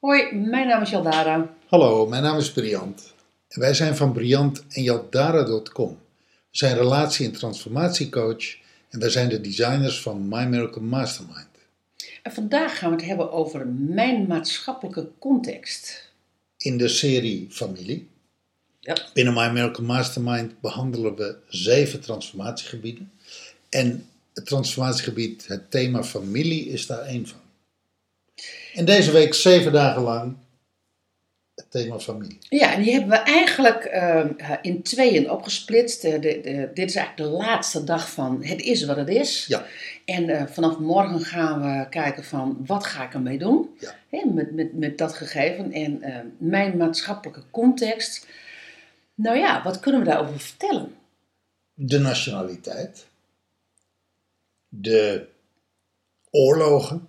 Hoi, mijn naam is Jaldara. Hallo, mijn naam is Briant. Wij zijn van Briant en Jaldara.com. We zijn relatie- en transformatiecoach en wij zijn de designers van My Miracle Mastermind. En vandaag gaan we het hebben over mijn maatschappelijke context. In de serie Familie. Ja. Binnen My Miracle Mastermind behandelen we zeven transformatiegebieden. En het transformatiegebied, het thema familie, is daar één van. En deze week zeven dagen lang het thema familie. Ja, en die hebben we eigenlijk ehm, in tweeën opgesplitst. Eh, de, de, dit is eigenlijk de laatste dag van het is wat het is. Ja. En eh, vanaf morgen gaan we kijken van wat ga ik ermee doen Ja. Hè, met, met, met dat gegeven. En eh, mijn maatschappelijke context. Nou ja, wat kunnen we daarover vertellen? de nationaliteit, de oorlogen,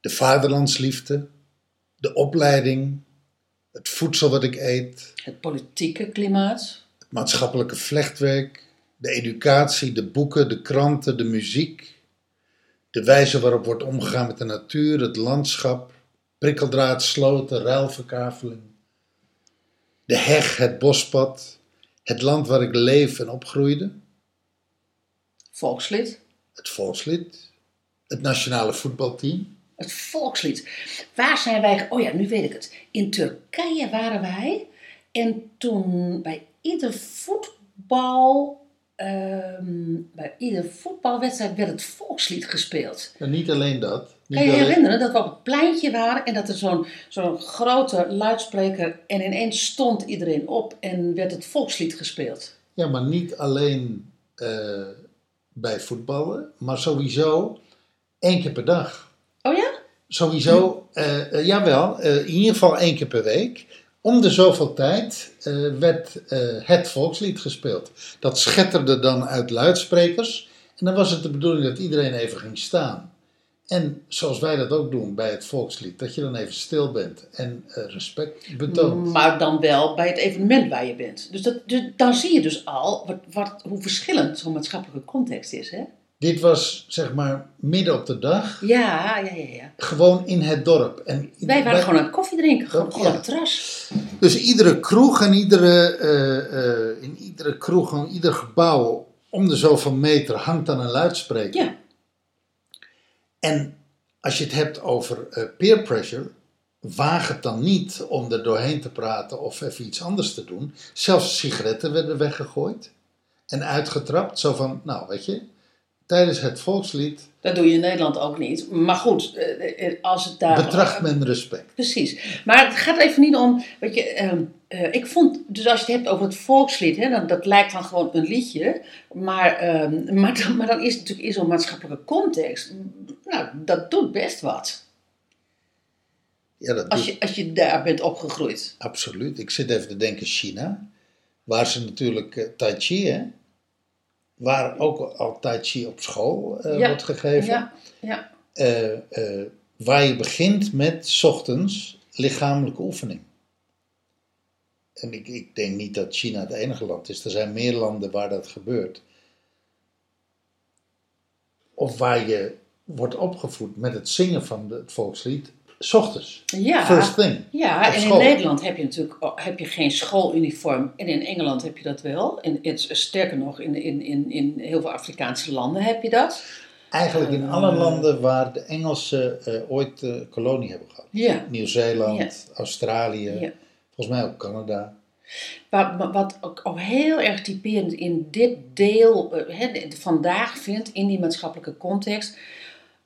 de vaderlandsliefde, de opleiding, het voedsel wat ik eet, Het politieke klimaat. het maatschappelijke vlechtwerk, de educatie, de boeken, de kranten, de muziek, de wijze waarop wordt omgegaan met de natuur, het landschap, prikkeldraad, sloten, ruilverkaveling, de heg, het bospad, het land waar ik leef en opgroeide. Volkslied. het volkslied, het nationale voetbalteam. Het volkslied. Waar zijn wij? Oh ja, nu weet ik het. In Turkije waren wij. En toen bij ieder voetbal. ehm, bij ieder voetbalwedstrijd werd het volkslied gespeeld. En niet alleen dat. Niet Kan je je alleen- herinneren dat we op het pleintje waren en dat er zo'n zo'n grote luidspreker en ineens stond iedereen op en werd het volkslied gespeeld? Ja, maar niet alleen eh, bij voetballen, maar sowieso één keer per dag. Sowieso, eh, eh, jawel, eh, in ieder geval één keer per week. Om de zoveel tijd werd het volkslied gespeeld. Dat schetterde dan uit luidsprekers. En dan was het de bedoeling dat iedereen even ging staan. En zoals wij dat ook doen bij het volkslied, dat je dan even stil bent en respect betoont. Maar dan wel bij het evenement waar je bent. Dus, dat, dus dan zie je dus al wat, wat, hoe verschillend zo'n maatschappelijke context is. Hè? Dit was zeg maar midden op de dag, Ja, ja, ja, ja. gewoon in het dorp. En Wij waren bij- gewoon aan het koffie drinken, gewoon, Ja. gewoon op het terras. Dus iedere kroeg en iedere, eh, eh, in iedere kroeg en ieder gebouw om de zoveel meter hangt dan een luidspreker. Ja, En als je het hebt over eh, peer pressure, waag het dan niet om er doorheen te praten of even iets anders te doen. Zelfs sigaretten werden weggegooid en uitgetrapt. Zo van, nou weet je, tijdens het volkslied dat doe je in Nederland ook niet. Maar goed, eh, eh, als het daar... betracht men respect. Precies. Maar het gaat even niet om, weet je, ehm, eh, ik vond, dus als je het hebt over het volkslied, hè, dan, dat lijkt dan gewoon een liedje. Maar, ehm, maar, dan, maar dan is het natuurlijk in zo'n maatschappelijke context, nou, dat doet best wat. Ja, dat Als doet je, als je daar bent opgegroeid. absoluut. Ik zit even te denken China, waar ze natuurlijk Tai Chi, hè, waar ook al Tai Chi op school eh, Ja, wordt gegeven. Ja, ja. eh, eh, waar je begint met 's ochtends lichamelijke oefening. En ik, ik denk niet dat China het enige land is. Er zijn meer landen waar dat gebeurt. Of waar je wordt opgevoed met het zingen van het volkslied, 's ochtends. Ja, First thing. ja en in. Nederland heb je natuurlijk heb je geen schooluniform. En in Engeland heb je dat wel. En het, sterker nog, in, in, in, in heel veel Afrikaanse landen heb je dat. Eigenlijk in alle landen waar de Engelsen eh, ooit eh, kolonie hebben gehad. Ja. Nieuw-Zeeland, Australië, ja. volgens mij ook Canada. Wat, wat- ook al heel erg typerend in dit deel eh, de- vandaag vindt, in die maatschappelijke context,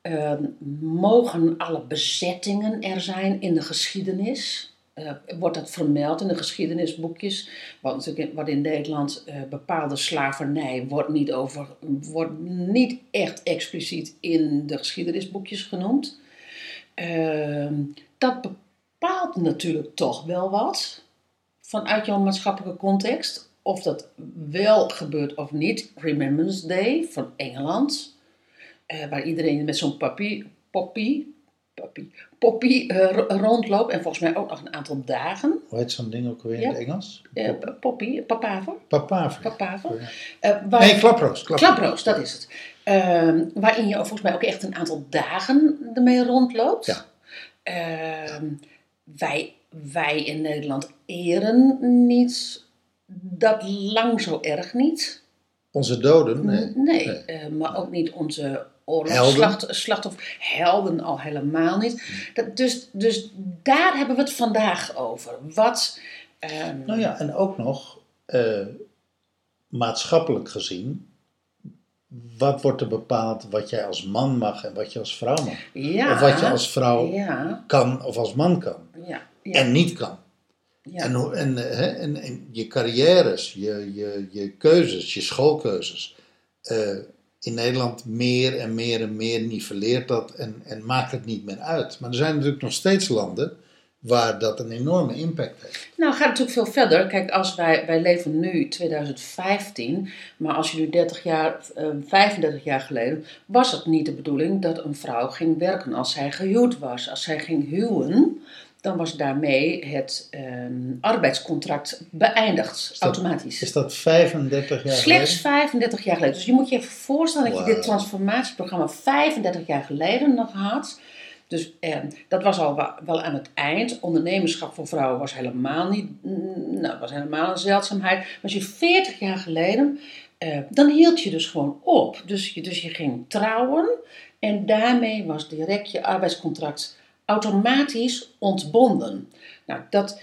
ehm, mogen alle bezettingen er zijn in de geschiedenis? Eh, wordt dat vermeld in de geschiedenisboekjes? Want wat in Nederland eh, bepaalde slavernij wordt niet, over, wordt niet echt expliciet in de geschiedenisboekjes genoemd. Ehm, dat bepaalt natuurlijk toch wel wat vanuit jouw maatschappelijke context. Of dat wel gebeurt of niet. Remembrance Day van Engeland. Eh, waar iedereen met zo'n papier, poppy, Poppy, Poppy eh, ro- rondloopt. En volgens mij ook nog een aantal dagen. Hoe heet zo'n ding ook weer in het Engels? Eh, Poppy, papaver. Papaver. papaver. Waar- Nee, klaproos. klaproos. Dat is het. Ehm, waarin je volgens mij ook echt een aantal dagen ermee rondloopt. Ja. Ehm, wij, wij in Nederland eren niet dat lang zo erg niet. Onze doden? Nee. Nee, maar ook niet onze Oorlogsslachtoffers. Helden al helemaal niet. Dat, dus, dus daar hebben we het vandaag over. Wat... ehm, Nou ja, en ook nog eh, maatschappelijk gezien. Wat wordt er bepaald wat jij als man mag en wat je als vrouw mag? ja, Of wat je als vrouw Ja, kan of als man kan ja, ja. en niet kan. ja. En, en, eh, hè, en, en je carrières, je, je, je keuzes, je schoolkeuzes. eh, in Nederland meer en meer en meer niveleert dat en, en maakt het niet meer uit. Maar er zijn natuurlijk nog steeds landen waar dat een enorme impact heeft. Nou, gaat natuurlijk veel verder. Kijk, als wij, wij leven nu 2015, maar als je nu 30 jaar, eh, 35 jaar geleden, was het niet de bedoeling dat een vrouw ging werken als zij gehuwd was. Als zij ging huwen, dan was daarmee het ehm, arbeidscontract beëindigd, dat- automatisch. Is dat 35 jaar Slechts geleden? 35 jaar geleden. Dus je moet je even voorstellen dat je dit transformatieprogramma 35 jaar geleden nog had. Dus eh, dat was al wel aan het eind. Ondernemerschap voor vrouwen was helemaal niet, mm, nou, was helemaal een zeldzaamheid. Maar als je 40 jaar geleden, eh, dan hield je dus gewoon op. Dus je, dus je ging trouwen en daarmee was direct je arbeidscontract automatisch ontbonden. Nou, dat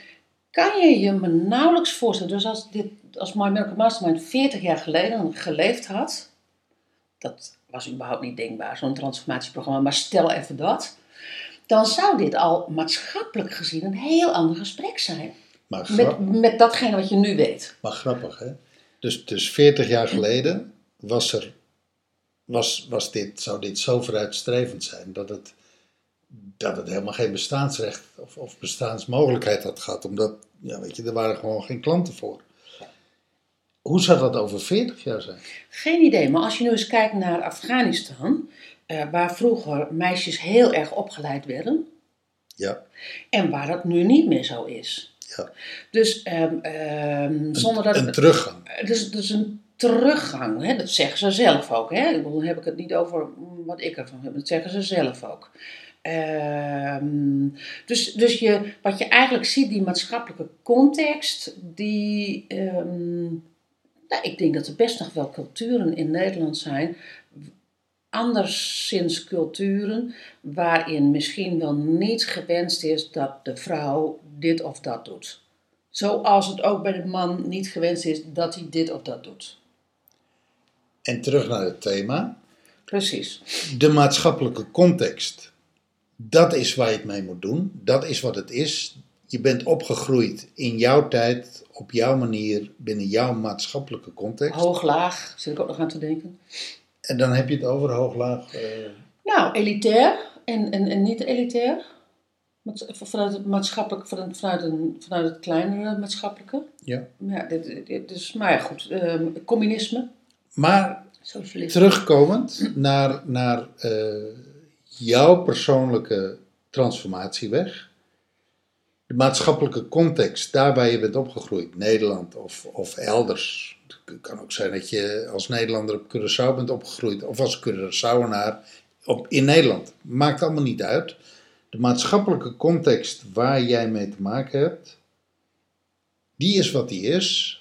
kan je je me nauwelijks voorstellen. Dus als, dit, als My Miracle Mastermind 40 jaar geleden geleefd had, dat was überhaupt niet denkbaar, zo'n transformatieprogramma, maar stel even dat, dan zou dit al maatschappelijk gezien een heel ander gesprek zijn. Maar, grap- Met, met datgene wat je nu weet. maar grappig, hè? Dus, dus 40 jaar geleden was er, was, was dit, zou dit zo vooruitstrevend zijn dat het, dat het helemaal geen bestaansrecht of, of bestaansmogelijkheid had gehad. Omdat, ja, weet je, er waren gewoon geen klanten voor. Hoe zou dat over 40 jaar zijn? Geen idee, maar als je nu eens kijkt naar Afghanistan, eh, waar vroeger meisjes heel erg opgeleid werden, Ja, en waar dat nu niet meer zo is. ja. Dus ehm, ehm, zonder dat een teruggang. Dus, dus een teruggang, hè? dat zeggen ze zelf ook. Hè? Heb ik het niet over wat ik ervan heb, dat zeggen ze zelf ook. Ehm, dus dus je, wat je eigenlijk ziet, die maatschappelijke context, die. ehm, nou, ik denk dat er best nog wel culturen in Nederland zijn, anderszins culturen, waarin misschien wel niet gewenst is dat de vrouw dit of dat doet. Zoals het ook bij de man niet gewenst is dat hij dit of dat doet. En terug naar het thema. Precies. De maatschappelijke context. Dat is waar je het mee moet doen. Dat is wat het is. Je bent opgegroeid in jouw tijd, op jouw manier, binnen jouw maatschappelijke context. Hoog, laag, zit ik ook nog aan te denken. En dan heb je het over hoog, laag. eh, Nou, elitair en, en, en niet elitair. Vanuit het maatschappelijk, vanuit, een, vanuit het kleinere maatschappelijke. ja. Ja, dit, dit, is, maar ja, goed. ehm, communisme, Maar terugkomend naar, naar eh, jouw persoonlijke transformatieweg. De maatschappelijke context, daar waar je bent opgegroeid, Nederland of, of elders. Het kan ook zijn dat je als Nederlander op Curaçao bent opgegroeid, of als Curaçaoenaar op, in Nederland. Maakt allemaal niet uit. De maatschappelijke context waar jij mee te maken hebt, die is wat die is.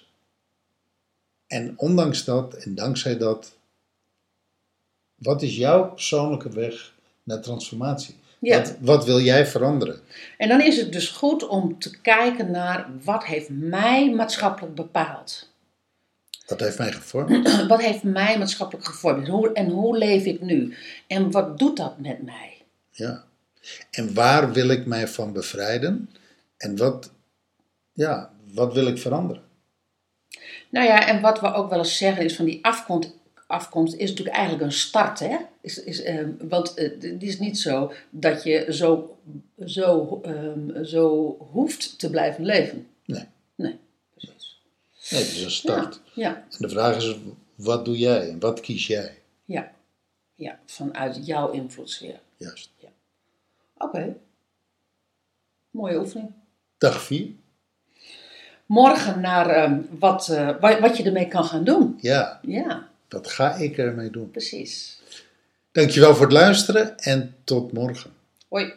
En ondanks dat en dankzij dat, wat is jouw persoonlijke weg naar transformatie? Ja. Wat, wat wil jij veranderen? En dan is het dus goed om te kijken naar wat heeft mij maatschappelijk bepaald. Wat heeft mij gevormd? Wat heeft mij maatschappelijk gevormd? En hoe, en hoe leef ik nu? En wat doet dat met mij? Ja. En waar wil ik mij van bevrijden? En wat, ja, wat wil ik veranderen? Nou ja, en wat we ook wel eens zeggen is van die afkomst, afkomst is natuurlijk eigenlijk een start. Hè? Is, is, ehm, want eh, het is niet zo dat je zo, zo, ehm, zo hoeft te blijven leven. Nee. Nee, precies. Nee, het is een start. Ja, ja, En de vraag is, wat doe jij en wat kies jij? ja, ja, vanuit jouw invloedssfeer. Juist. Oké. Mooie oefening. Dag 4. Morgen naar ehm, wat, eh, wa- wat je ermee kan gaan doen. Ja, Ja, wat ga ik ermee doen? precies. Dankjewel voor het luisteren en tot morgen. Hoi.